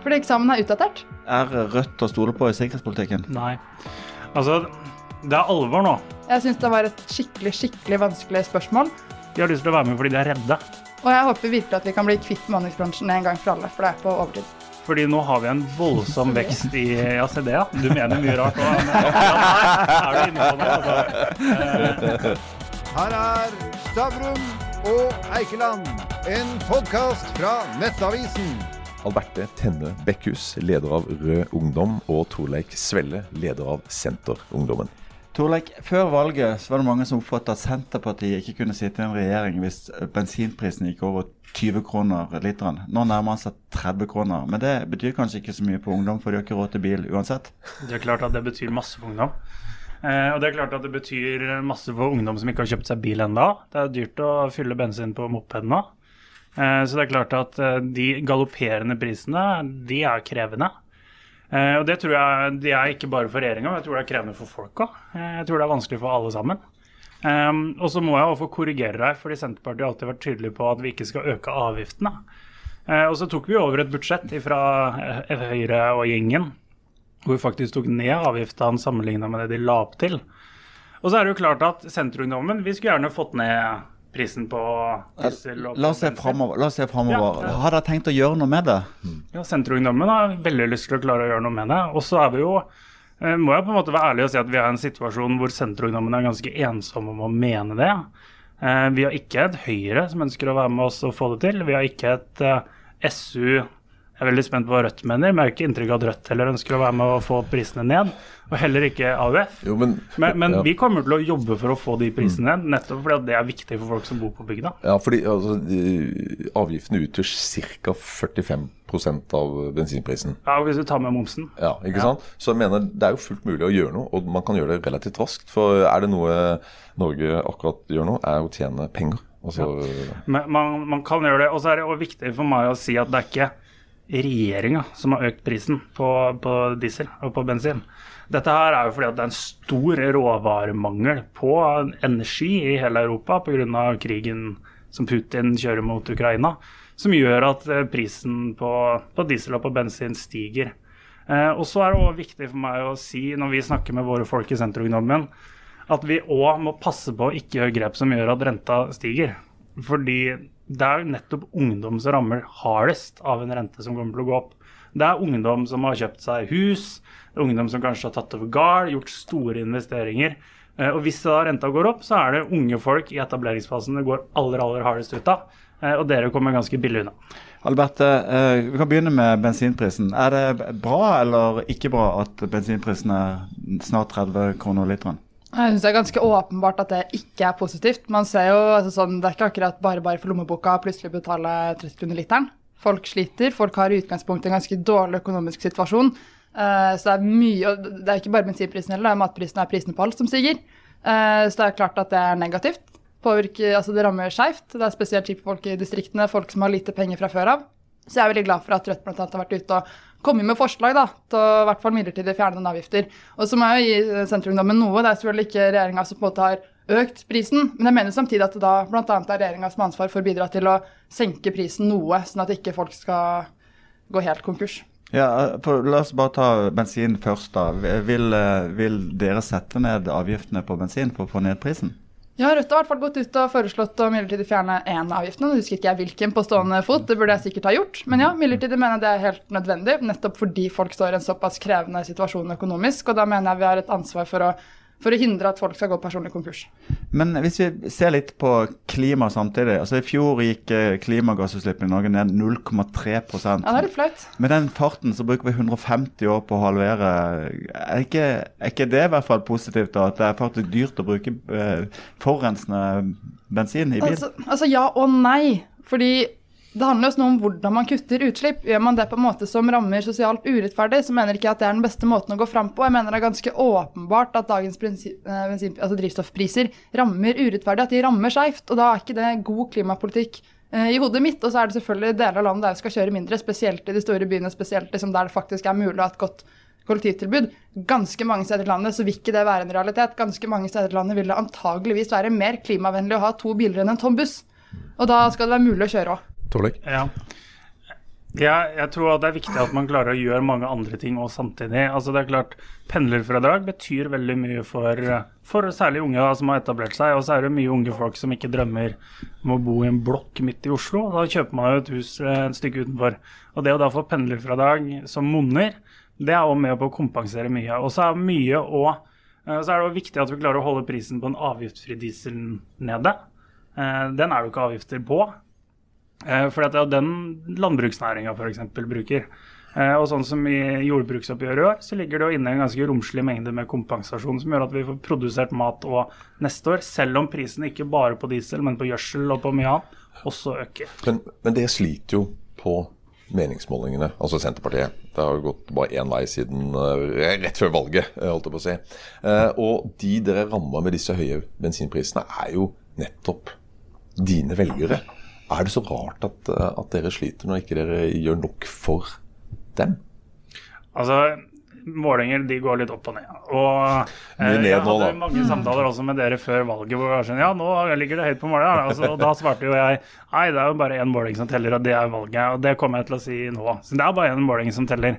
Fordi eksamen er utdatert. Er Rødt å stole på i sikkerhetspolitikken? Nei. Altså, det er alvor nå. Jeg syns det var et skikkelig, skikkelig vanskelig spørsmål. De har lyst til å være med fordi de er redde. Og jeg håper virkelig at vi kan bli kvitt bemanningsbransjen en gang for alle, for det er på overtid. Fordi nå har vi en voldsom vekst i Ja, se det, ja. Du mener mye rart òg. Ja, er du inne på noe, Altså. Her er Stavrum og Eikeland, en podkast fra Nettavisen. Alberte Tenne Bekkhus, leder av Rød Ungdom, og Torleik Svelle, leder av Senterungdommen. Torleik, før valget så var det mange som oppfattet at Senterpartiet ikke kunne sitte i en regjering hvis bensinprisen gikk over 20 kroner literen. Nå nærmer han seg 30 kroner. Men det betyr kanskje ikke så mye på ungdom, for de har ikke råd til bil uansett? Det er klart at det betyr masse for ungdom. Eh, og det er klart at det betyr masse for ungdom som ikke har kjøpt seg bil ennå. Det er dyrt å fylle bensin på mopeden nå. Eh, så det er klart at eh, de galopperende prisene, de er krevende. Eh, og det tror jeg de er ikke bare for regjeringa, men jeg tror det er krevende for folk òg. Jeg tror det er vanskelig for alle sammen. Og så må jeg også korrigere deg, fordi Senterpartiet har alltid vært tydelig på at vi ikke skal øke avgiftene. Og så tok vi over et budsjett fra Høyre og gjengen hvor vi faktisk tok ned avgiftene sammenligna med det de la opp til. Og så er det jo klart at Senterungdommen Vi skulle gjerne fått ned prisen på diesel. og La oss se framover. Ja. Har dere tenkt å gjøre noe med det? Ja, Senterungdommen har veldig lyst til å klare å gjøre noe med det. Og så er vi jo eh, må jeg på en måte være ærlig og si at vi er i en situasjon hvor Senterungdommen er ganske ensomme om å mene det. Eh, Vi har ikke et Høyre som ønsker å være med oss og få det til. Vi har ikke et eh, SU Jeg er veldig spent på hva Rødt mener, men jeg har ikke inntrykk av at Rødt heller ønsker å være med og få prisene ned. Og heller ikke AUF. Jo, men, Men, men ja. vi kommer til å jobbe for å få de prisene ned, nettopp fordi det er viktig for folk som bor på bygda. Ja, fordi altså, avgiftene utgjør ca. 45% av bensinprisen. Ja, og Hvis du tar med momsen. Ja, ikke Ja. sant? Så jeg mener det er jo fullt mulig å gjøre noe, og man kan gjøre det relativt raskt. For er det noe Norge akkurat gjør nå, er å tjene penger. Altså, Men man, man kan gjøre det. Og så er det viktig for meg å si at det er ikke regjeringa som har økt prisen på, på diesel og på bensin. Dette her er jo fordi det er en stor råvaremangel på energi i hele Europa pga. krigen som Putin kjører mot Ukraina, som gjør at eh, prisen på, på diesel og på bensin stiger. Eh, og så er det også viktig for meg å si, når vi snakker med våre folk i Senterungdommen, at vi òg må passe på å ikke gjøre grep som gjør at renta stiger. Fordi det er nettopp ungdom som rammer hardest av en rente som kommer til å gå opp. Det er ungdom som har kjøpt seg hus, det er ungdom som kanskje har tatt over gard, gjort store investeringer. Eh, Og hvis da renta går opp, så er det unge folk i etableringsfasen det går aller, aller hardest ut av. Eh, Og dere kommer ganske billig unna. Alberte, eh, vi kan begynne med bensinprisen. Er det bra eller ikke bra at bensinprisen er snart 30 kroner literen? Jeg synes Det er ganske åpenbart at det ikke er positivt. Man ser jo, altså sånn, Det er ikke akkurat bare bare for lommeboka plutselig betale 30 kroner literen. Folk sliter, folk har i utgangspunktet en ganske dårlig økonomisk situasjon. Uh, så det er mye, og det er ikke bare bensinprisen heller, det er matprisen og prisene på alt som stiger. Uh, så det er klart at det er negativt. Påvirker, altså Det rammer skeivt. Det er spesielt kjipt folk i distriktene, folk som har lite penger fra før av. Så jeg er veldig glad for at Rødt blant annet har vært ute og kommet med forslag da, til å i hvert fall midlertidig fjerne noen avgifter. Og så må jeg jo gi Senterungdommen noe. Det er selvfølgelig ikke regjeringa som på en måte har økt prisen, men jeg mener samtidig at det da bl.a. er regjeringa som har ansvar for å bidra til å senke prisen noe, sånn at ikke folk skal gå helt konkurs. Ja, for, La oss bare ta bensin først. da. Vil, eh, vil dere sette ned avgiftene på bensin for å få ned prisen? Ja, Rødt har i hvert fall gått ut og foreslått å midlertidig fjerne én av avgiftene. Nå husker ikke jeg hvilken på stående fot, det burde jeg sikkert ha gjort. Men ja, midlertidig mener jeg det er helt nødvendig, nettopp fordi folk står i en såpass krevende situasjon økonomisk. Og da mener jeg vi har et ansvar for å, for å hindre at folk skal gå personlig konkurs. Men hvis vi ser litt på klima samtidig. altså I fjor gikk eh, klimagassutslippene i Norge ned 0,3% Ja, det er litt flaut. Med den farten så bruker vi 150 år på å halvere. Er ikke, er ikke det i hvert fall positivt, da? At det er faktisk dyrt å bruke eh, forurensende bensin i bil? Altså, altså ja og nei. Fordi det handler også noe om hvordan man kutter utslipp. Gjør man det på en måte som rammer sosialt urettferdig, så mener ikke jeg at det er den beste måten å gå fram på. Jeg mener det er ganske åpenbart at dagens eh, altså drivstoffpriser rammer urettferdig, at de rammer skeivt. Og da er ikke det god klimapolitikk eh, i hodet mitt. Og så er det selvfølgelig deler av landet der vi skal kjøre mindre, spesielt i de store byene, spesielt liksom der det faktisk er mulig å ha et godt kollektivtilbud. Ganske mange steder i landet så vil ikke det være en realitet. Ganske mange steder i landet vil det antageligvis være mer klimavennlig å ha to biler enn en tom buss. Og da skal det være mulig å kjøre òg. Torleik? Ja. Ja, jeg tror det er viktig at man klarer å gjøre mange andre ting òg samtidig. Altså det er klart, Pendlerfradrag betyr veldig mye for, for særlig unge da, som har etablert seg. Og så er det mye unge folk som ikke drømmer om å bo i en blokk midt i Oslo. Da kjøper man jo et hus eh, et stykke utenfor. Og det å da få pendlerfradrag som monner, det er òg med på å kompensere mye. Og så er mye også, så er det også viktig at vi klarer å holde prisen på den avgiftsfri dieselen nede. Eh, Den er det jo ikke avgifter på. Eh, For det er jo den landbruksnæringa f.eks. bruker. Eh, Og sånn som i jordbruksoppgjøret i år, så ligger det jo inne en ganske romslig mengde med kompensasjon som gjør at vi får produsert mat òg neste år, selv om prisen ikke bare på diesel, men på gjødsel og på mye annet også øker. Men, men det sliter jo på meningsmålingene, altså Senterpartiet. Det har jo gått bare én vei siden eh, rett før valget, holdt jeg på å si. Og de dere rammer med disse høye bensinprisene, er jo nettopp dine velgere. Er det så rart at, eh, at dere sliter når ikke dere gjør nok for dem? Altså, målinger de går litt opp og ned. Og eh, ned jeg hadde nå, mange samtaler også med dere før valget hvor jeg sånn Ja, nå ligger det høyt på målet. Altså, og da svarte jo jeg nei, det er jo bare én måling som teller, og det er valget. Og det kommer jeg til å si nå. Så det er bare én måling som teller.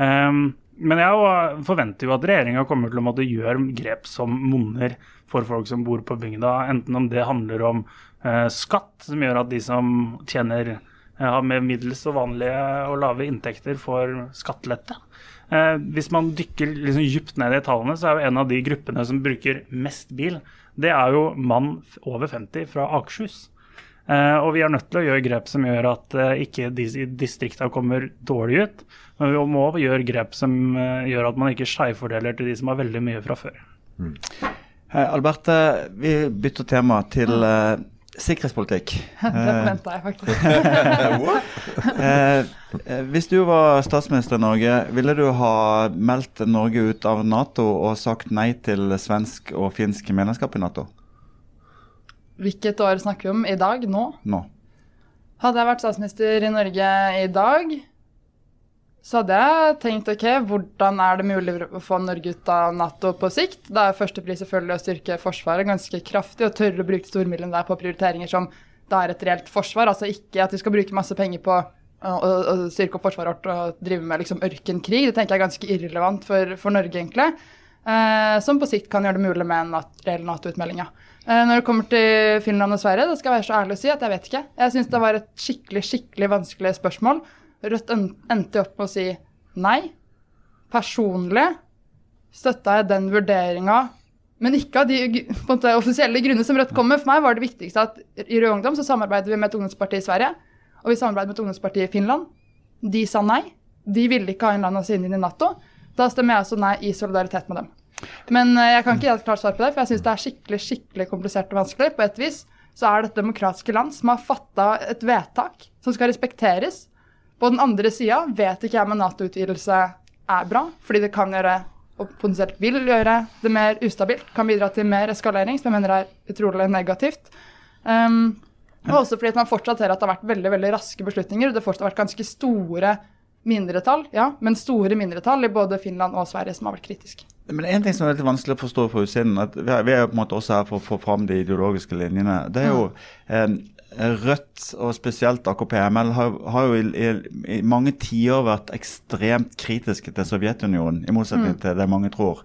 Ehm, men jeg forventer jo at regjeringa kommer til å måtte gjøre grep som monner for folk som bor på bygda. Enten om det handler om eh, skatt, som gjør at de som tjener eh, har med middels og vanlige og lave inntekter, får skattelette. Eh, hvis man dykker liksom dypt ned i tallene, så er jo en av de gruppene som bruker mest bil, det er jo mann over 50 fra Akershus. Eh, og vi er nødt til å gjøre grep som gjør at eh, ikke distrikta kommer dårlig ut. Men vi må gjøre grep som eh, gjør at man ikke skjevfordeler til de som har veldig mye fra før. Hei, Alberte, vi bytter tema til eh, sikkerhetspolitikk. Det forventa jeg faktisk. Eh, hvis du var statsminister i Norge, ville du ha meldt Norge ut av Nato og sagt nei til svensk og finsk medlemskap i Nato Hvilket år snakker vi om? I dag? Nå? nå? Hadde jeg vært statsminister i Norge i dag, så hadde jeg tenkt ok, hvordan er det mulig å få Norge ut av Nato på sikt? Da er førstepris selvfølgelig å styrke Forsvaret ganske kraftig og tørre å bruke stormidlene der på prioriteringer som da er et reelt forsvar. Altså ikke at vi skal bruke masse penger på å, styrke opp forsvaret vårt og drive med liksom ørkenkrig. Det tenker jeg er ganske irrelevant for, for Norge, egentlig. Eh, som på sikt kan gjøre det mulig med en reell Nato-utmelding. Ja. Eh, når det kommer til Finland og Sverige, da skal jeg være så ærlig å si at jeg vet ikke. Jeg syns det var et skikkelig, skikkelig vanskelig spørsmål. Rødt endte opp med å si nei. Personlig støtta jeg den vurderinga, men ikke av de måte, offisielle grunnene som Rødt kom med. For meg var det viktigste at i Rød Ungdom så samarbeider vi med et ungdomsparti i Sverige, og vi samarbeider med et ungdomsparti i Finland. De sa nei. De ville ikke ha en land av oss inn i Nato. Da stemmer jeg også nei i solidaritet med dem. Men eh, jeg kan ikke gi et klart svar på det, for jeg syns det er skikkelig skikkelig komplisert og vanskelig. På et vis så er det et demokratiske land som har fatta et vedtak som skal respekteres. På den andre sida vet ikke jeg om en Nato-utvidelse er bra, fordi det kan gjøre og potensielt vil gjøre det mer ustabilt, kan bidra til mer eskalering, som jeg mener er utrolig negativt. Um, og også fordi man fortsatt ser at det har vært veldig veldig raske beslutninger. og Det har fortsatt vært ganske store mindretall, ja, men store mindretall i både Finland og Sverige som har vært kritiske. Men en ting som er litt vanskelig å forstå fra utsiden, at vi er, jo på en måte også her for å få fram de ideologiske linjene. Det er jo eh, Rødt, og spesielt AKP-ML, har, har jo i, i, i mange tiår vært ekstremt kritiske til Sovjetunionen, i motsetning til det mange tror.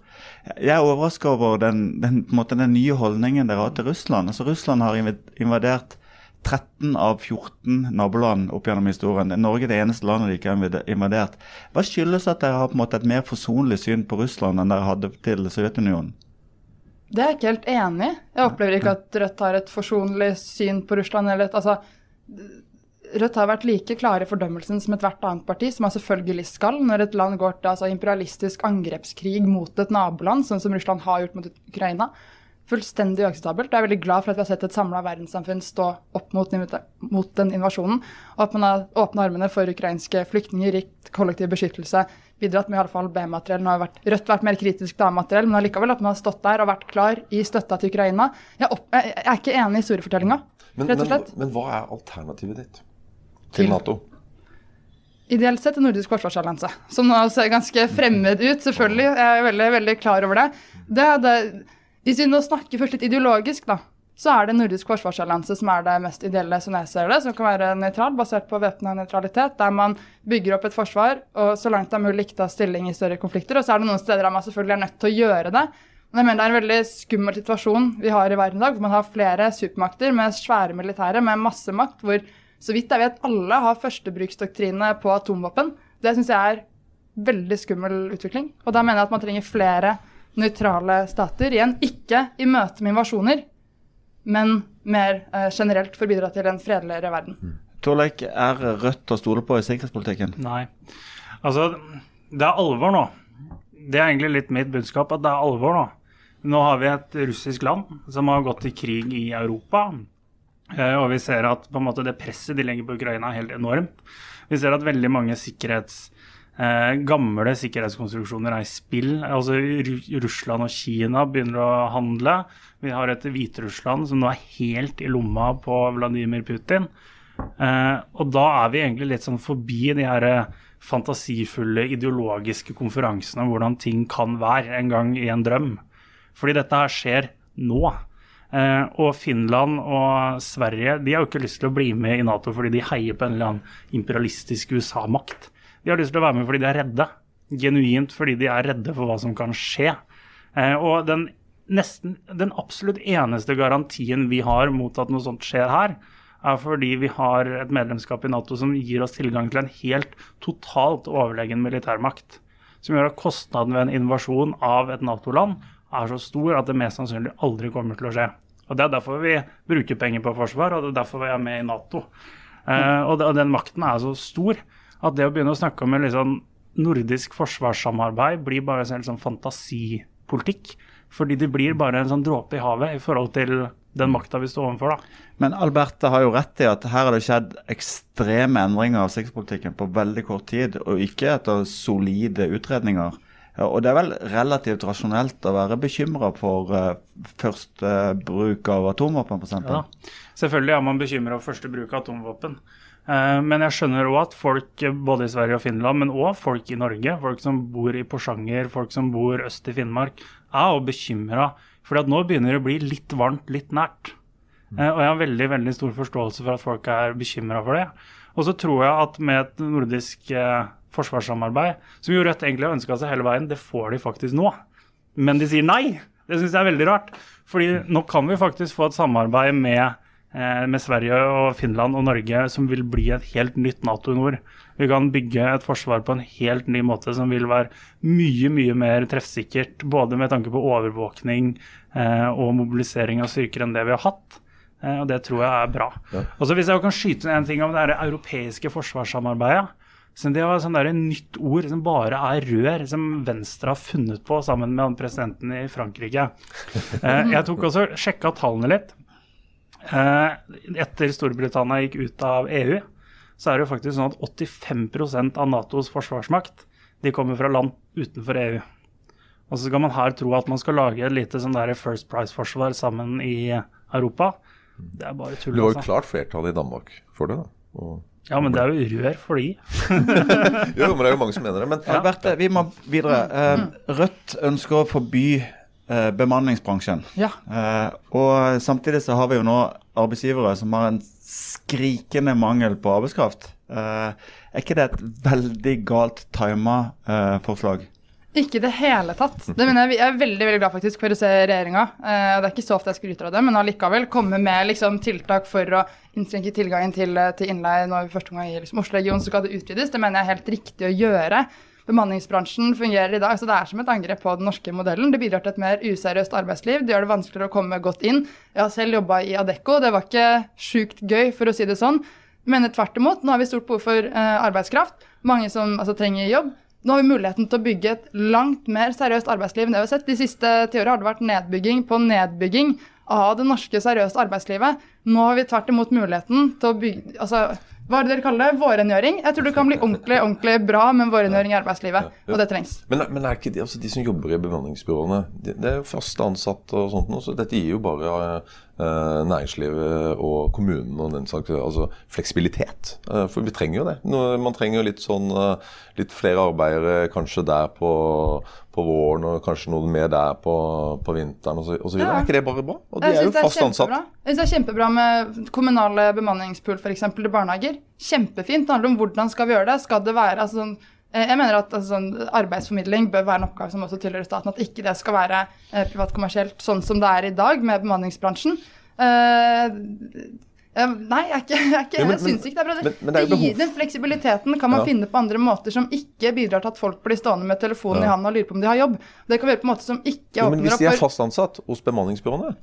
Jeg er overraska over den, den, på en måte, den nye holdningen dere har til Russland. Altså Russland har invadert 13 av 14 naboland opp gjennom historien. Norge er det eneste landet de ikke har invadert. Hva skyldes at dere har på en måte et mer forsonlig syn på Russland enn dere hadde til Sovjetunionen? Det er jeg ikke helt enig i. Jeg opplever ikke at Rødt har et forsonlig syn på Russland. Eller et, altså, Rødt har vært like klare i fordømmelsen som ethvert annet parti, som man selvfølgelig skal, når et land går til altså, imperialistisk angrepskrig mot et naboland, sånn som Russland har gjort mot Ukraina. Fullstendig uakseptabelt. Jeg er veldig glad for at vi har sett et samla verdenssamfunn stå opp mot, mot den invasjonen, og at man har åpna armene for ukrainske flyktninger, gitt kollektiv beskyttelse, bidratt med i alle fall B-materiell. Nå har vært, Rødt vært mer kritisk til A-materiell, men allikevel at man har stått der og vært klar i støtta til Ukraina. Jeg, opp, jeg, jeg er ikke enig i historiefortellinga, Men, rett og slett. men hva er alternativet ditt Til- Nato? Ideelt sett en nordisk forsvarsallianse, som nå ser ganske fremmed ut, selvfølgelig. Jeg er veldig, veldig klar over det. det, er det hvis vi nå snakker først litt ideologisk, da. så er det nordisk forsvarsallianse som er det mest ideelle, som jeg ser det, som kan være nøytral, basert på væpna nøytralitet, der man bygger opp et forsvar og så langt det er mulig ikke tar stilling i større konflikter. Og så er det noen steder der man selvfølgelig er nødt til å gjøre det. Men jeg mener det er en veldig skummel situasjon vi har i verden i dag, hvor man har flere supermakter med svære militære, med masse makt, hvor så vidt jeg vet alle har førstebruksdoktrine på atomvåpen. Det syns jeg er veldig skummel utvikling. Og da mener jeg at man trenger flere nøytrale stater. Igjen, ikke i møte med invasjoner, men mer eh, generelt for å bidra til en fredeligere verden. Torleik, er Rødt å stole på i sikkerhetspolitikken? Nei. Altså, det er alvor nå. Det er egentlig litt mitt budskap, at det er alvor nå. Nå har vi et russisk land som har gått til krig i Europa. Eh, og vi ser at på en måte, det presset de legger på Ukraina, er helt enormt. Vi ser at veldig mange sikkerhets, eh, gamle sikkerhetskonstruksjoner er i spill. Altså Russland og Kina begynner å handle. Vi har et Hviterussland som nå er helt i lomma på Vladimir Putin. Eh, og da er vi egentlig litt sånn forbi de her eh, fantasifulle ideologiske konferansene om hvordan ting kan være en gang i en drøm. Fordi dette her skjer nå. Eh, og Finland og Sverige de har jo ikke lyst til å bli med i Nato fordi de heier på en eller annen imperialistisk USA-makt. De har lyst til å være med fordi de er redde. Genuint fordi de er redde for hva som kan skje. Eh, og den, nesten, den absolutt eneste garantien vi har mot at noe sånt skjer her, er fordi vi har et medlemskap i Nato som gir oss tilgang til en helt totalt overlegen militærmakt. Som gjør at kostnaden ved en invasjon av et Nato-land er så stor at det mest sannsynlig aldri kommer til å skje. Og Det er derfor vi bruker penger på forsvar, og det er derfor vi er med i Nato. Eh, og, det, og den makten er så stor at det å begynne å snakke om en liksom nordisk forsvarssamarbeid blir bare en sånn fantasipolitikk. Fordi det blir bare en sånn dråpe i havet i forhold til den makta vi står overfor. da. Men Alberte har jo rett i at her har det skjedd ekstreme endringer av sikkerhetspolitikken på veldig kort tid, og ikke etter solide utredninger. Og det er vel relativt rasjonelt å være bekymra for uh, først uh, bruk av atomvåpen, f.eks. Ja, selvfølgelig er man bekymra for første bruk av atomvåpen. Eh, men jeg skjønner òg at folk eh, både i Sverige og Finland, men òg folk i Norge, folk som bor i Porsanger, folk som bor øst i Finnmark, er òg bekymra. For nå begynner det å bli litt varmt, litt nært. Eh, og jeg har veldig veldig stor forståelse for at folk er bekymra for det. Og så tror jeg at med et nordisk forsvarssamarbeid, som jo Rødt egentlig har ønska seg hele veien, det får de faktisk nå. Men de sier nei. Det syns jeg er veldig rart. Fordi nå kan vi faktisk få et samarbeid med, med Sverige og Finland og Norge som vil bli et helt nytt Nato nord. Vi kan bygge et forsvar på en helt ny måte som vil være mye, mye mer treffsikkert. Både med tanke på overvåkning eh, og mobilisering av styrker enn det vi har hatt. Eh, og det tror jeg er bra. Og så Hvis jeg kan skyte inn en ting om det her europeiske forsvarssamarbeidet. Så det var sånn der et nytt ord som bare er rør, som Venstre har funnet på sammen med presidenten i Frankrike. Eh, jeg tok også sjekka tallene litt. Eh, etter Storbritannia gikk ut av EU, så er det jo faktisk sånn at 85% av Natos forsvarsmakt de kommer fra land utenfor EU. Og så skal man her tro at man skal lage et lite sånn der First Price-forsvar sammen i Europa. Det er bare tull. Det var jo altså. klart flertall i Danmark for det. da. Og, Ja, men det er jo rør for de. jo, men det er jo mange som mener det. Men Alberte, vi må videre. Eh, Rødt ønsker å forby eh, bemanningsbransjen. Ja. Eh, og samtidig så har vi jo nå arbeidsgivere som har en skrikende mangel på arbeidskraft. Eh, er ikke det et veldig galt tima eh, forslag? Ikke i det hele tatt. Det mener jeg, jeg er veldig veldig glad faktisk for å se regjeringa. Eh, det er ikke så ofte jeg skryter av det, men allikevel komme med liksom, tiltak for å innskrenke tilgangen til, eh, til innleie når vi første gang i liksom, Oslo-regionen så skal det utvides. Det mener jeg er helt riktig å gjøre. Bemanningsbransjen fungerer i dag, så det er som et angrep på den norske modellen. Det bidrar til et mer useriøst arbeidsliv. Det gjør det vanskeligere å komme godt inn. Jeg har selv jobba i Adecco, det var ikke sjukt gøy, for å si det sånn. Men tvert imot, nå har vi stort behov for eh, arbeidskraft. Mange som altså, trenger jobb. Nå har vi muligheten til å bygge et langt mer seriøst arbeidsliv enn det vi har sett. De siste tiåra har det vært nedbygging på nedbygging av det norske seriøse arbeidslivet. Nå har vi tvert imot muligheten til å bygge altså, Hva er det dere kaller det? Vårrengjøring? Jeg tror det kan bli ordentlig ordentlig bra med vårrengjøring i arbeidslivet, og det trengs. Men, men er ikke de, altså de som jobber i bemanningsbyråene, de, det er jo fast ansatte og sånt noe, så dette gir jo bare næringslivet og kommunen og den slags altså fleksibilitet. Eh, for vi trenger jo det. Man trenger litt sånn eh, litt flere arbeidere kanskje der på, på våren og kanskje noe mer der på, på vinteren osv. Ja. Er ikke det bare bra? Og de er jo er fast ansatt. Jeg syns det er kjempebra med kommunale bemanningspool eksempel, til barnehager. Kjempefint. Det handler om hvordan skal vi gjøre det. Skal det være altså, sånn, eh, jeg mener at altså, sånn, Arbeidsformidling bør være en oppgave som også tilhører staten. At ikke det skal være eh, privatkommersielt sånn som det er i dag med bemanningsbransjen. Eh, eh, nei, jeg, ikke, jeg, ikke, jeg syns ikke det er bra. men- men det er gir Den fleksibiliteten kan man Ja. finne på andre måter som ikke bidrar til at folk blir stående med telefonen i Ja. hånda og lurer på om de har jobb. Det kan vi gjøre på en måte som ikke Jo, men hvis de er for fast ansatt hos bemanningsbyråene,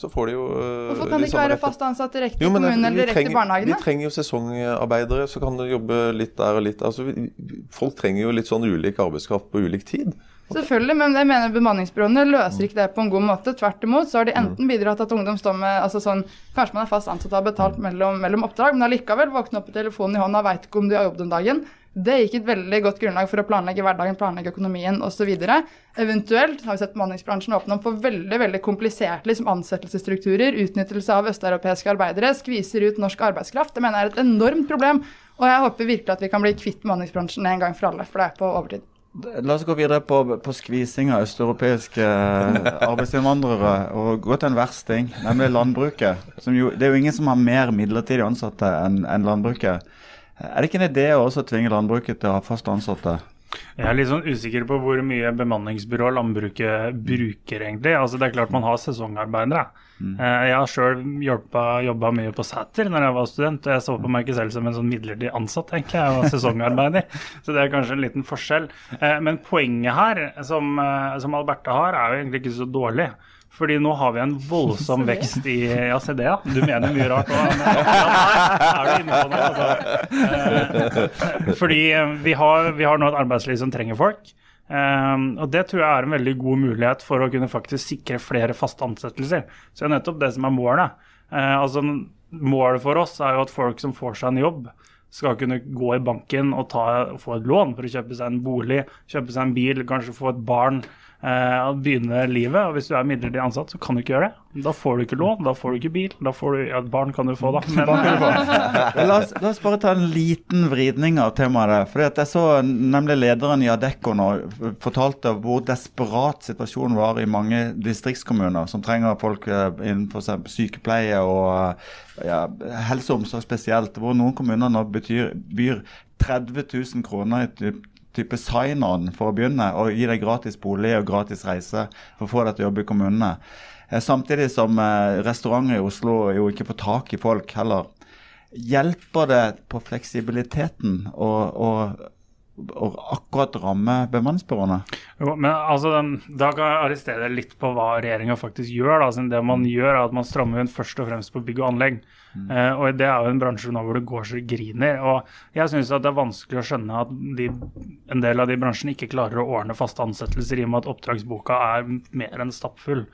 så får de jo øh, Hvorfor kan de ikke være fast ansatt direkte i kommunen eller direkte i barnehagene? Vi trenger jo sesongarbeidere, så kan de jobbe litt der og litt altså, vi, Folk trenger jo litt sånn ulik arbeidskraft på ulik tid. Selvfølgelig, men jeg mener bemanningsbyråene løser ikke det på en god måte. Tvert imot så har de enten bidratt til at ungdom står med altså sånn, Kanskje man er fast ansatt og har betalt mellom, mellom oppdrag, men allikevel våkne opp med telefonen i hånda, veit ikke om de har jobb den dagen. Det gikk et veldig godt grunnlag for å planlegge hverdagen, planlegge økonomien osv. Eventuelt har vi sett bemanningsbransjen åpne opp for veldig veldig kompliserte liksom, ansettelsesstrukturer, utnyttelse av østeuropeiske arbeidere, skviser ut norsk arbeidskraft. Det mener jeg er et enormt problem, og jeg håper virkelig at vi kan bli kvitt bemanningsbransjen en gang for alle, for det er på overtid. La oss gå videre på, på skvising av østeuropeiske eh, arbeidsinnvandrere og gå til en versting, nemlig landbruket. Jo, det er jo ingen som har mer midlertidig ansatte enn enn landbruket. Er det ikke en idé å også tvinge landbruket til å ha fast ansatte? Jeg er litt sånn usikker på hvor mye bemanningsbyrå landbruket bruker, egentlig. Altså Det er klart man har sesongarbeidere. Mm. Jeg har sjøl jobba mye på Sæter når jeg var student, og jeg så på meg ikke selv som en sånn midlertidig ansatt, egentlig. Jeg var sesongarbeider, så det er kanskje en liten forskjell. Eh, Men poenget her, som, eh, som Alberta har, er jo egentlig ikke så dårlig. Fordi nå har vi en voldsom vekst i Ja, se det, ja. Du mener mye rart òg. Er du inne på noe, altså. Eh, Fordi eh, vi har, vi har nå et arbeidsliv som trenger folk. Um, og Det tror jeg er en veldig god mulighet for å kunne faktisk sikre flere faste ansettelser. Så det er nettopp det som er målet. Eh, altså Målet for oss er jo at folk som får seg en jobb, skal kunne gå i banken og ta, få et lån for å kjøpe seg en bolig, kjøpe seg en bil, kanskje få et barn. Og begynne livet. Og hvis du er midlertidig ansatt, så kan du ikke gjøre det. Da får du ikke lån, da får du ikke bil. Da får du, ja, barn kan du få, da. Men, La oss, la oss bare ta en liten vridning av temaet. der, fordi at Jeg så nemlig lederen i Adecco nå fortalte hvor desperat situasjonen var i mange distriktskommuner som trenger folk eh, innenfor sykepleie og eh, ja, helse og omsorg spesielt. Hvor noen kommuner nå betyr, byr 30 000 kroner i type sign-on for å begynne, og gi deg gratis bolig og gratis reise for å få deg til å jobbe i kommunene. Eh, Samtidig som eh, restauranter i Oslo jo ikke får tak i folk heller. Hjelper det på fleksibiliteten å å- å akkurat ramme bemanningsbyråene? Jo, men altså, den, Da kan jeg arrestere litt på hva regjeringa faktisk gjør. Da. Siden det man gjør, er at man strammer inn først og fremst på bygg og anlegg. Eh, og Det er jo en bransje nå hvor det går så det griner. og Jeg syns det er vanskelig å skjønne at de, en del av de bransjene ikke klarer å ordne faste ansettelser i og med at oppdragsboka er mer enn stappfull.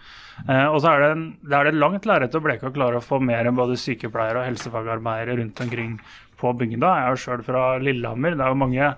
Eh, og så er det, en, det er det langt lerret å bleke å klare å få mer enn både sykepleiere og helsefagarbeidere rundt omkring på bygda. Jeg er jo sjøl fra Lillehammer. Det er jo mange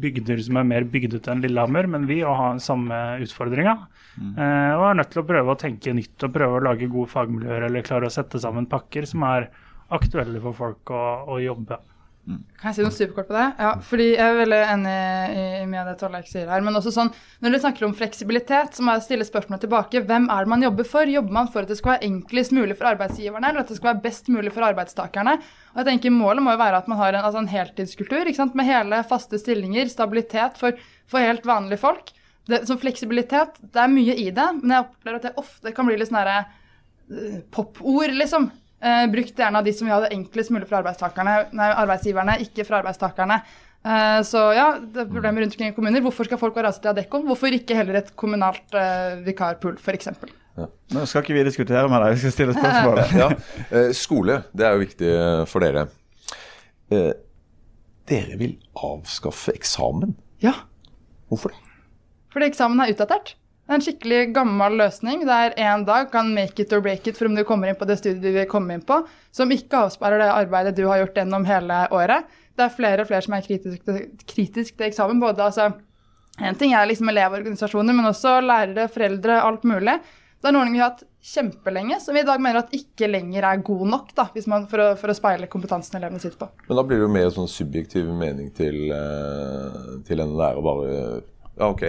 bygder som er mer bygdete enn Lillehammer, men vi har samme utfordringa. Eh, og er nødt til å prøve å tenke nytt og prøve å lage gode fagmiljøer eller klare å sette sammen pakker som er aktuelle for folk å, å jobbe. Kan jeg si noe superkort på det? Ja, fordi Jeg er veldig enig i, i mye av det Tollek sier her. Men også sånn, når dere snakker om fleksibilitet, så må jeg stille spørsmålet tilbake. Hvem er det man jobber for? Jobber man for at det skal være enklest mulig for arbeidsgiverne, eller at det skal være best mulig for arbeidstakerne? Og jeg tenker Målet må jo være at man har en, altså en heltidskultur med hele, faste stillinger, stabilitet for, for helt vanlige folk. Det, så fleksibilitet, det er mye i det, men jeg opplever at det ofte kan bli litt sånn herre eh, popord, liksom. Eh, brukt gjerne av de som vil ha det enklest mulig for arbeidstakerne, nei, arbeidsgiverne, ikke for arbeidstakerne. Uh, så ja, det er problemer rundt omkring i kommuner. Hvorfor skal folk være rase til Adecco? Hvorfor ikke heller et kommunalt uh, vikarpool, f.eks.? Nå skal ikke vi diskutere med deg, vi skal stille spørsmål. ja, eh, Skole, det er jo viktig for dere. Eh, dere vil avskaffe eksamen. Ja, Hvorfor det? fordi eksamen er utdatert. Det er en skikkelig gammel løsning der én dag kan make it or break it for om du kommer inn på det studiet du vil komme inn på, som ikke avspeiler det arbeidet du har gjort gjennom hele året. Det er flere og flere som er kritiske kritisk til eksamen. både altså En ting er liksom elevorganisasjoner, men også lærere, foreldre, alt mulig. Det er en ordning vi har hatt kjempelenge, som vi i dag mener at ikke lenger er god nok da, hvis man, for, å, for å speile kompetansen elevene sitter på. Men da blir det jo mer sånn subjektiv mening til, eh, til en lærer bare ja, OK,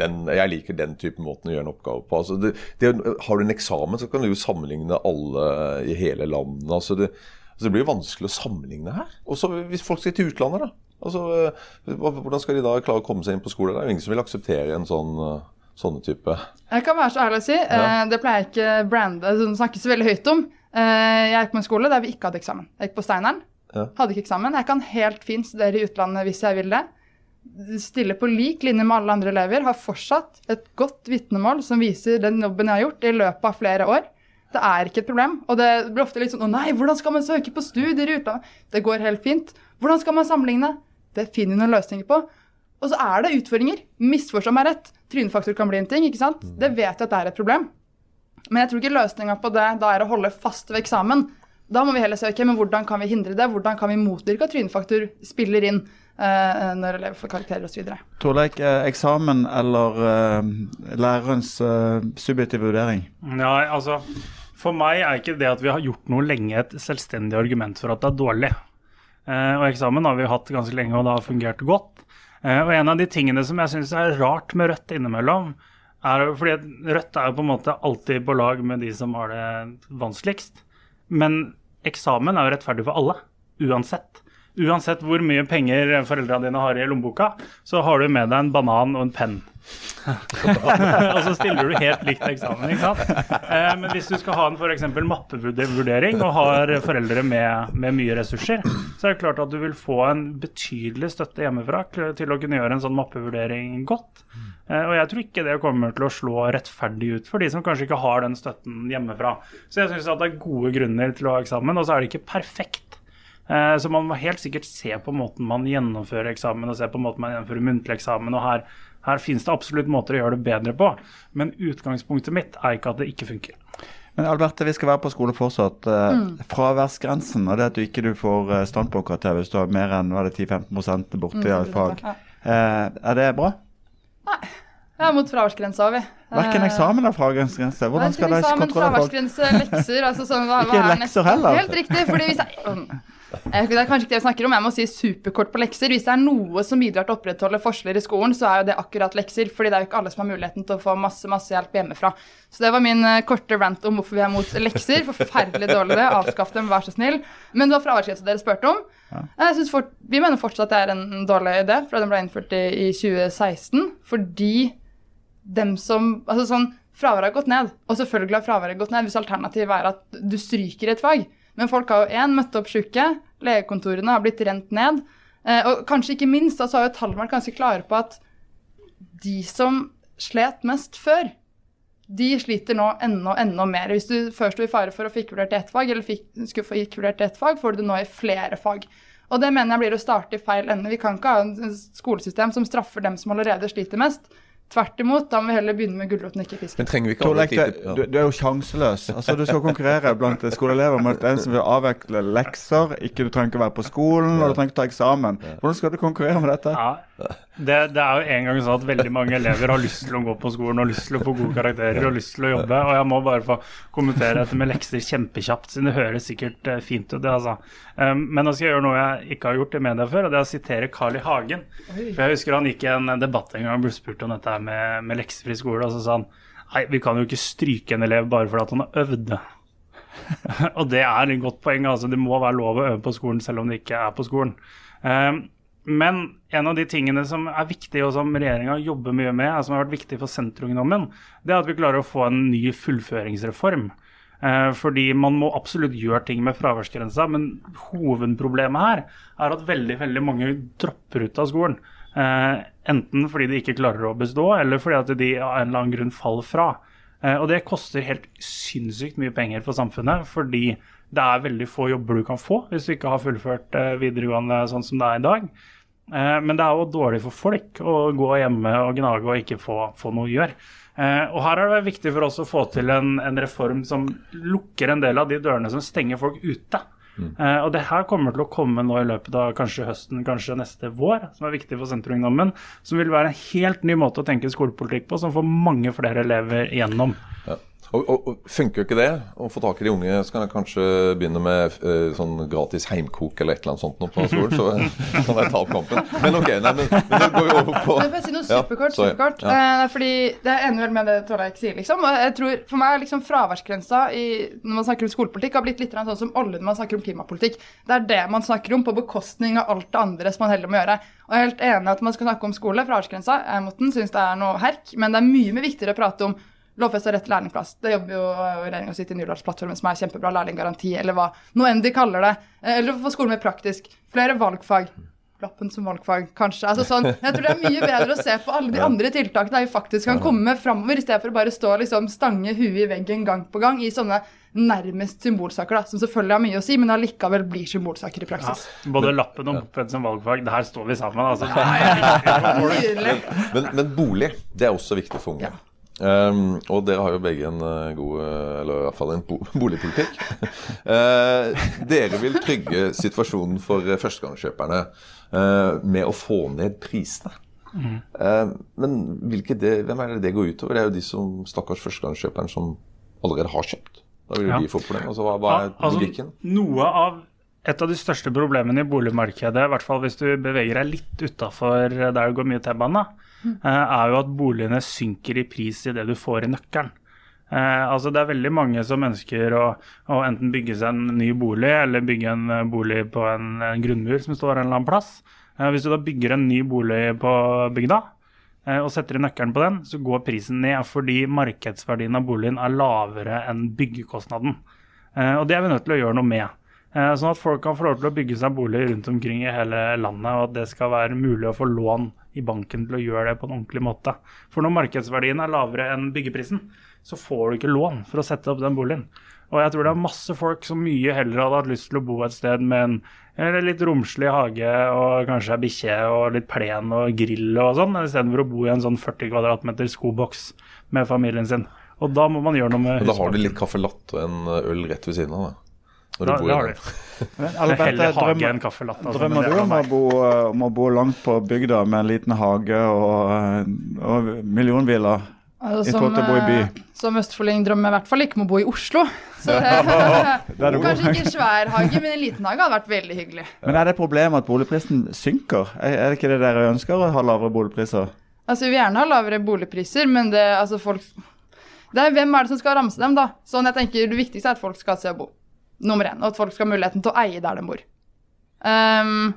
den, jeg liker den type måten å gjøre en oppgave på. Altså det, det, har du en eksamen, så kan du jo sammenligne alle i hele landet. Altså det, altså det blir jo vanskelig å sammenligne her. Og hvis folk skal til utlandet, da. Altså, eh, hvordan skal de da klare å komme seg inn på skole? Det er jo ingen som vil akseptere en sånn eh, sånne type Jeg kan være så ærlig å si, Ja. eh, det pleier jeg ikke brande, Det snakkes så veldig høyt om. Jeg gikk på en skole der vi ikke hadde eksamen. Jeg gikk på Steineren, Ja. hadde ikke eksamen. Jeg kan helt fint studere i utlandet hvis jeg vil det. Stille på lik linje med alle andre elever, har fortsatt et godt vitnemål som viser den jobben jeg har gjort i løpet av flere år. Det er ikke et problem. Og det blir ofte litt sånn Å nei, hvordan skal man søke på studier i utlandet? Det går helt fint. Hvordan skal man sammenligne? Det finner vi noen løsninger på. Og så er det utfordringer. Misforstå meg rett. Trynefaktor kan bli en ting, ikke sant? Det vet jeg at det er et problem. Men jeg tror ikke løsninga på det da er å holde fast ved eksamen. Da må vi heller se ok, men hvordan kan vi hindre det? Hvordan kan vi motvirke at trynefaktor spiller inn når elever får karakterer osv. Torleik, eh, eksamen eller eh, lærerens eh, subjektive vurdering? Ja, altså, For meg er ikke det at vi har gjort noe lenge et selvstendig argument for at det er dårlig. Eh, og eksamen har vi hatt ganske lenge, og det har fungert godt. Eh, og en av de tingene som jeg syns er rart med Rødt innimellom, er fordi Rødt er jo på en måte alltid på lag med de som har det vanskeligst. Men eksamen er jo rettferdig for alle, uansett. Uansett hvor mye penger foreldrene dine har i lommeboka, så har du med deg en banan og en penn. og så stiller du helt likt eksamen, ikke sant. Eh, men hvis du skal ha en f.eks. mappevurdering og har foreldre med, med mye ressurser, så er det klart at du vil få en betydelig støtte hjemmefra til å kunne gjøre en sånn mappevurdering godt. Eh, og jeg tror ikke det kommer til å slå rettferdig ut for de som kanskje ikke har den støtten hjemmefra. Så jeg syns det er gode grunner til å ha eksamen, og så er det ikke perfekt. Eh, Så man må helt sikkert se på måten man gjennomfører eksamen og se på måten man gjennomfører muntlig eksamen. og Her, her finnes det absolutt måter å gjøre det bedre på, men utgangspunktet mitt er ikke at det ikke funker. Men Alberte, vi skal være på skole fortsatt. Mm. Fraværsgrensen og det at du ikke du får eh, standpunktkarakter hvis du har mer enn hva er det 10-15 borte i et fag, eh, er det bra? Ja, mot fraværsgrensa vi. Verken Eh, eksamen eller fraværsgrense. Hvordan skal de kontrollere folk? fraværsgrense, lekser altså sånn, hva, Ikke hva er lekser heller. Helt riktig. fordi hvis jeg, Det er kanskje ikke det vi snakker om, jeg må si superkort på lekser. Hvis det er noe som bidrar til å opprettholde forskjeller i skolen, så er jo det akkurat lekser. fordi det er jo ikke alle som har muligheten til å få masse masse hjelp hjemmefra. Så det var min eh, korte rant om hvorfor vi er mot lekser. Forferdelig dårlig det. Avskaff dem, vær så snill. Men det var fraværsgrensa dere spurte om. Jeg fort, vi mener fortsatt det er en dårlig idé, fra den ble innført i, i 2016. Fordi dem som Altså sånn Fraværet har gått ned, og selvfølgelig har fraværet gått ned hvis alternativet er at du stryker et fag. Men folk har jo én møtt opp sjuke, legekontorene har blitt rent ned. Eh, og kanskje ikke minst, da så har jo tallene vært ganske klare på at de som slet mest før, de sliter nå enda, enda mer. Hvis du først sto i fare for å få ikke vurdert i ett fag, eller fikk, skulle få ikke vurdert ett fag, får du det nå i flere fag. Og det mener jeg blir å starte i feil ende. Vi kan ikke ha en skolesystem som straffer dem som allerede sliter mest. Tvert imot, da må vi heller begynne med gulroten, ikke fisken. Men trenger vi ikke Torleik, alle du, du, du er jo sjanseløs. Altså, Du skal konkurrere blant skoleelever mot en som vil avvikle lekser. Ikke Du trenger ikke være på skolen, og du trenger ikke ta eksamen. Hvordan skal du konkurrere med dette? Ja, det, det er jo en gang sånn at veldig mange elever har lyst til å gå på skolen og lyst til å få gode karakterer og lyst til å jobbe. Og jeg må bare få kommentere dette med lekser kjempekjapt, siden det høres sikkert eh, fint ut. det altså. Um, men nå skal jeg gjøre noe jeg ikke har gjort i media før, og det er å sitere Carl I. Hagen. For Jeg husker han gikk i en debatt en gang og ble spurt om dette med, med leksefri skole, og så sa han nei, vi kan jo ikke stryke en elev bare fordi han har øvd. og det er et godt poeng. altså Det må være lov å øve på skolen selv om det ikke er på skolen. Um, men en av de tingene som er viktig, og som regjeringa jobber mye med, som har vært viktig for Senterungdommen, det er at vi klarer å få en ny fullføringsreform. Eh, fordi man må absolutt gjøre ting med fraværsgrensa, men hovedproblemet her er at veldig, veldig mange dropper ut av skolen. Eh, enten fordi de ikke klarer å bestå, eller fordi at de av en eller annen grunn faller fra. Eh, og det koster helt sinnssykt mye penger for samfunnet, fordi det er veldig få jobber du kan få hvis du ikke har fullført videregående sånn som det er i dag. Eh, Men det er jo dårlig for folk å gå hjemme og gnage og ikke få, få noe å gjøre. Eh, Og her er det viktig for oss å få til en, en reform som lukker en del av de dørene som stenger folk ute. Mm. og det her kommer til å komme nå i løpet av kanskje høsten, kanskje neste vår, som er viktig for Senterungdommen. Som vil være en helt ny måte å tenke skolepolitikk på, som får mange flere elever igjennom. Ja. Og, og, og Funker ikke det å få tak i de unge, så kan jeg kanskje begynne med uh, sånn gratis heimkok eller et eller annet sånt på skolen. Så kan jeg ta opp kampen. Men ok, nei, men, men nå går vi over på Jeg jeg si noe superkort? Ja, superkort? Ja. Uh, fordi Det er enig med det Torleik sier, liksom. Og jeg tror, For meg er liksom fraværsgrensa i, når man snakker om skolepolitikk, har blitt litt sånn som olje når man snakker om klimapolitikk. Det er det man snakker om, på bekostning av alt det andre som man heller må gjøre. Og jeg er helt enig at man skal snakke om skole. Fraværsgrensa, jeg mot den, syns det er noe herk. Men det er mye mer viktigere å prate om lovfesta rett til lærlingplass. Det jobber jo regjeringa sitt i Nydalsplattformen, som er kjempebra. Lærlinggaranti, eller hva nå enn de kaller det. Eh, Eller å få skolen mer praktisk. Flere valgfag. Lappen som valgfag, kanskje. Altså sånn, jeg tror det er mye bedre å se på alle de andre tiltakene vi faktisk kan komme framover, i stedet for å bare stå og liksom stange huet i veggen gang på gang i sånne nærmest symbolsaker, da, som selvfølgelig har mye å si, men allikevel blir symbolsaker i Ja, praksis. både lappen og moped som valgfag, der står vi sammen. Altså. Nydelig. Men, men bolig, det er også viktig for unge. Um, og dere har jo begge en uh, god uh, Eller i hvert fall en bo boligpolitikk. Uh, dere vil trygge situasjonen for førstegangskjøperne uh, med å få ned prisene. Uh, men det, hvem er det det går utover? Det er jo de som stakkars førstegangskjøperen som allerede har kjøpt. Da vil jo Ja. de få problemer. Altså, hva, hva er Al- logikken? Noe av et av de største problemene i boligmarkedet, i hvert fall hvis du beveger deg litt utafor der det går mye T-bane, eh, er jo at boligene synker i pris i det du får i nøkkelen. Eh, altså Det er veldig mange som ønsker å, å enten bygge seg en ny bolig, eller bygge en eh, bolig på en, en grunnmur som står en eller annen plass. Eh, hvis du da bygger en ny bolig på bygda, eh, og setter i nøkkelen på den, så går prisen ned fordi markedsverdien av boligen er lavere enn byggekostnaden. Eh, og det er vi nødt til å gjøre noe med. Eh, Sånn at folk kan få lov til å bygge seg bolig rundt omkring i hele landet, og at det skal være mulig å få lån i banken til å gjøre det på en ordentlig måte. For når markedsverdien er lavere enn byggeprisen, så får du ikke lån for å sette opp den boligen. Og jeg tror det er masse folk som mye heller hadde hatt lyst til å bo et sted med en litt romslig hage og kanskje ei bikkje og litt plen og grill og sånn, istedenfor å bo i en sånn 40 kvadratmeter skoboks med familien sin. Og da må man gjøre noe med Men da har du litt caffè latte og en øl rett ved siden av. Da. Når Da, du bor det i har Men Albert, drømmer, altså, drømmer du om å, bo, om å bo langt på bygda med en liten hage og, og millionbiler? Altså, Som østfolding drømmer jeg i hvert fall ikke om å bo i Oslo. Så det, Der kanskje ikke svær hage, men en liten hage hadde vært veldig hyggelig. Men er det et problem at boligprisen synker? Er, er det ikke det dere ønsker, å ha lavere boligpriser? Altså, Vi vil gjerne ha lavere boligpriser, men det, altså, folk det er Hvem er det som skal ramse dem, da? Sånn, jeg tenker Det viktigste er at folk skal ha et sted å bo. Nummer én. Og at folk skal ha muligheten til å eie der de bor. Um,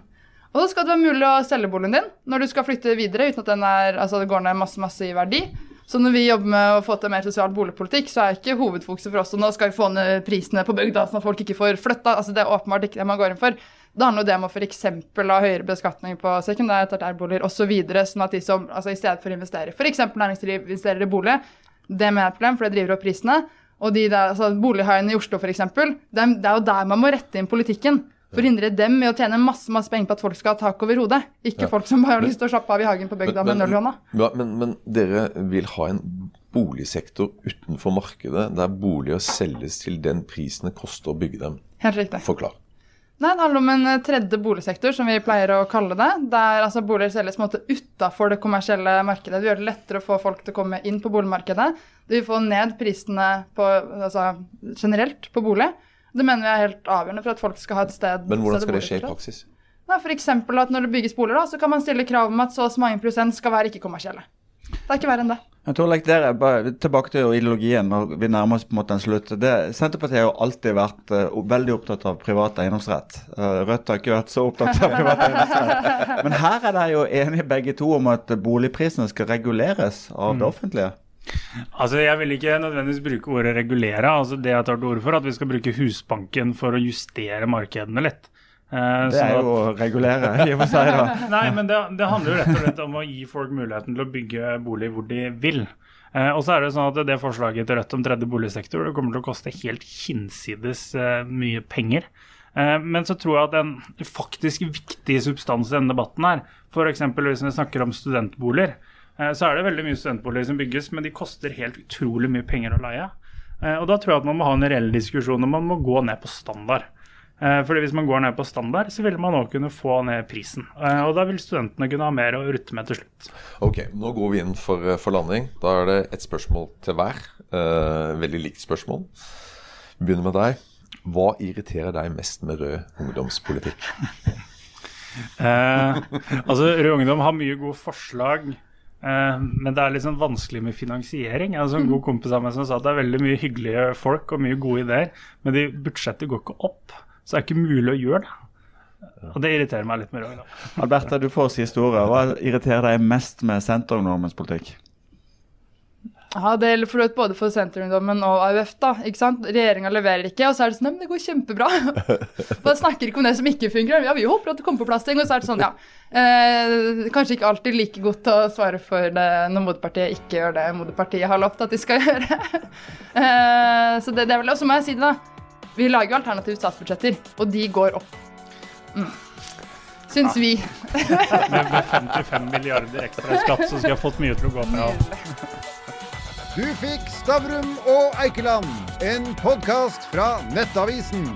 og så skal det være mulig å selge boligen din når du skal flytte videre uten at den er, altså det går ned masse masse i verdi. Så når vi jobber med å få til mer sosial boligpolitikk, så er ikke hovedfokuset for oss at nå skal vi få ned prisene på bygda, sånn at folk ikke får flytta. Altså, det er åpenbart ikke det man går inn for. Det handler jo det om å f.eks. ha høyere beskatning på sekundær- tertiærboliger osv., sånn at de som altså i stedet for å investere f.eks. næringsliv investerer i bolig, det mener jeg er et problem, for det driver opp prisene. Og de der, altså Bolighaiene i Oslo f.eks., det, er- det er jo der man må rette inn politikken. Forhindre dem med å tjene masse masse penger på at folk skal ha tak over hodet. Ikke folk som bare har lyst til å slappe av i hagen på bygda med null i hånda. Ja, men, men dere vil ha en boligsektor utenfor markedet der boliger selges til den prisen det koster å bygge dem. Helt riktig. Forklar. Nei, Det handler om en eh, tredje boligsektor, som vi pleier å kalle det. Der altså, boliger selges på en måte utafor det kommersielle markedet. Det gjør det lettere å få folk til å komme inn på boligmarkedet. Det vil få ned prisene på, altså, generelt på bolig. Det mener vi er helt avgjørende for at folk skal ha et sted Men hvordan skal det skje i praksis? F.eks. at Når det bygges boliger, da, så kan man stille krav om at så og så mange prosent skal være ikke-kommersielle. Det er ikke verre enn det. Jeg tror like dere, bare Tilbake til ideologien når vi nærmer oss på en måte en slutt. Det, Senterpartiet har jo alltid vært uh, veldig opptatt av privat eiendomsrett. Uh, Rødt har ikke vært så opptatt av privat eiendomsrett. Men her er dere jo enige begge to om at boligprisene skal reguleres av det offentlige. Altså, Jeg vil ikke nødvendigvis bruke ordet regulere. altså Det jeg tar til orde for, at vi skal bruke Husbanken for å justere markedene litt. Eh, Det er at- jo å regulere, i og for seg. da. Nei, men det, det handler jo rett og slett om å gi folk muligheten til å bygge bolig hvor de vil. Eh, og så er det sånn at det forslaget til Rødt om tredje boligsektor det kommer til å koste helt hinsides eh, mye penger. Eh, men så tror jeg at en faktisk viktig substans i denne debatten her, f.eks. hvis vi snakker om studentboliger, så er det veldig mye studentboliger som bygges, men de koster helt utrolig mye penger å leie. Eh, og da tror jeg at man må ha en reell diskusjon, og man må gå ned på standard. Eh, fordi Hvis man går ned på standard, så vil man òg kunne få ned prisen. Eh, og da vil studentene kunne ha mer å rutte med til slutt. Ok, nå går vi inn for, eh, for landing. Da er det ett spørsmål til hver. Eh, veldig likt spørsmål. Vi begynner med deg. Hva irriterer deg mest med rød ungdomspolitikk? Eh, altså, Rød Ungdom har mye gode forslag, men det er litt sånn vanskelig med finansiering. Jeg altså, en god kompis av meg som sa at det er veldig mye hyggelige folk og mye gode ideer, men de, budsjettet går ikke opp. Så det er ikke mulig å gjøre det. Og det irriterer meg litt mer òg, Alberta, du får siste ordet. Hva irriterer deg mest med Senterungdommens politikk? Ja, Det gjelder for både for Senterungdommen og AUF. da, ikke sant? Regjeringa leverer ikke, og så er det sånn Nei, men det går kjempebra. Man snakker ikke om det som ikke fungerer. Ja, vi håper at det kommer på plass ting. Og så er det sånn, ja. Eh, kanskje ikke alltid like godt å svare for det når moderpartiet ikke gjør det moderpartiet har lovt at de skal gjøre. eh, så det, det er vel også må jeg si det, da. Vi lager jo alternative statsbudsjetter, og de går opp. Mm. Syns vi. Med, med 55 milliarder ekstra i skatt, så skulle jeg fått mye til å gå fra. Du fikk Stavrum og Eikeland, en podkast fra Nettavisen.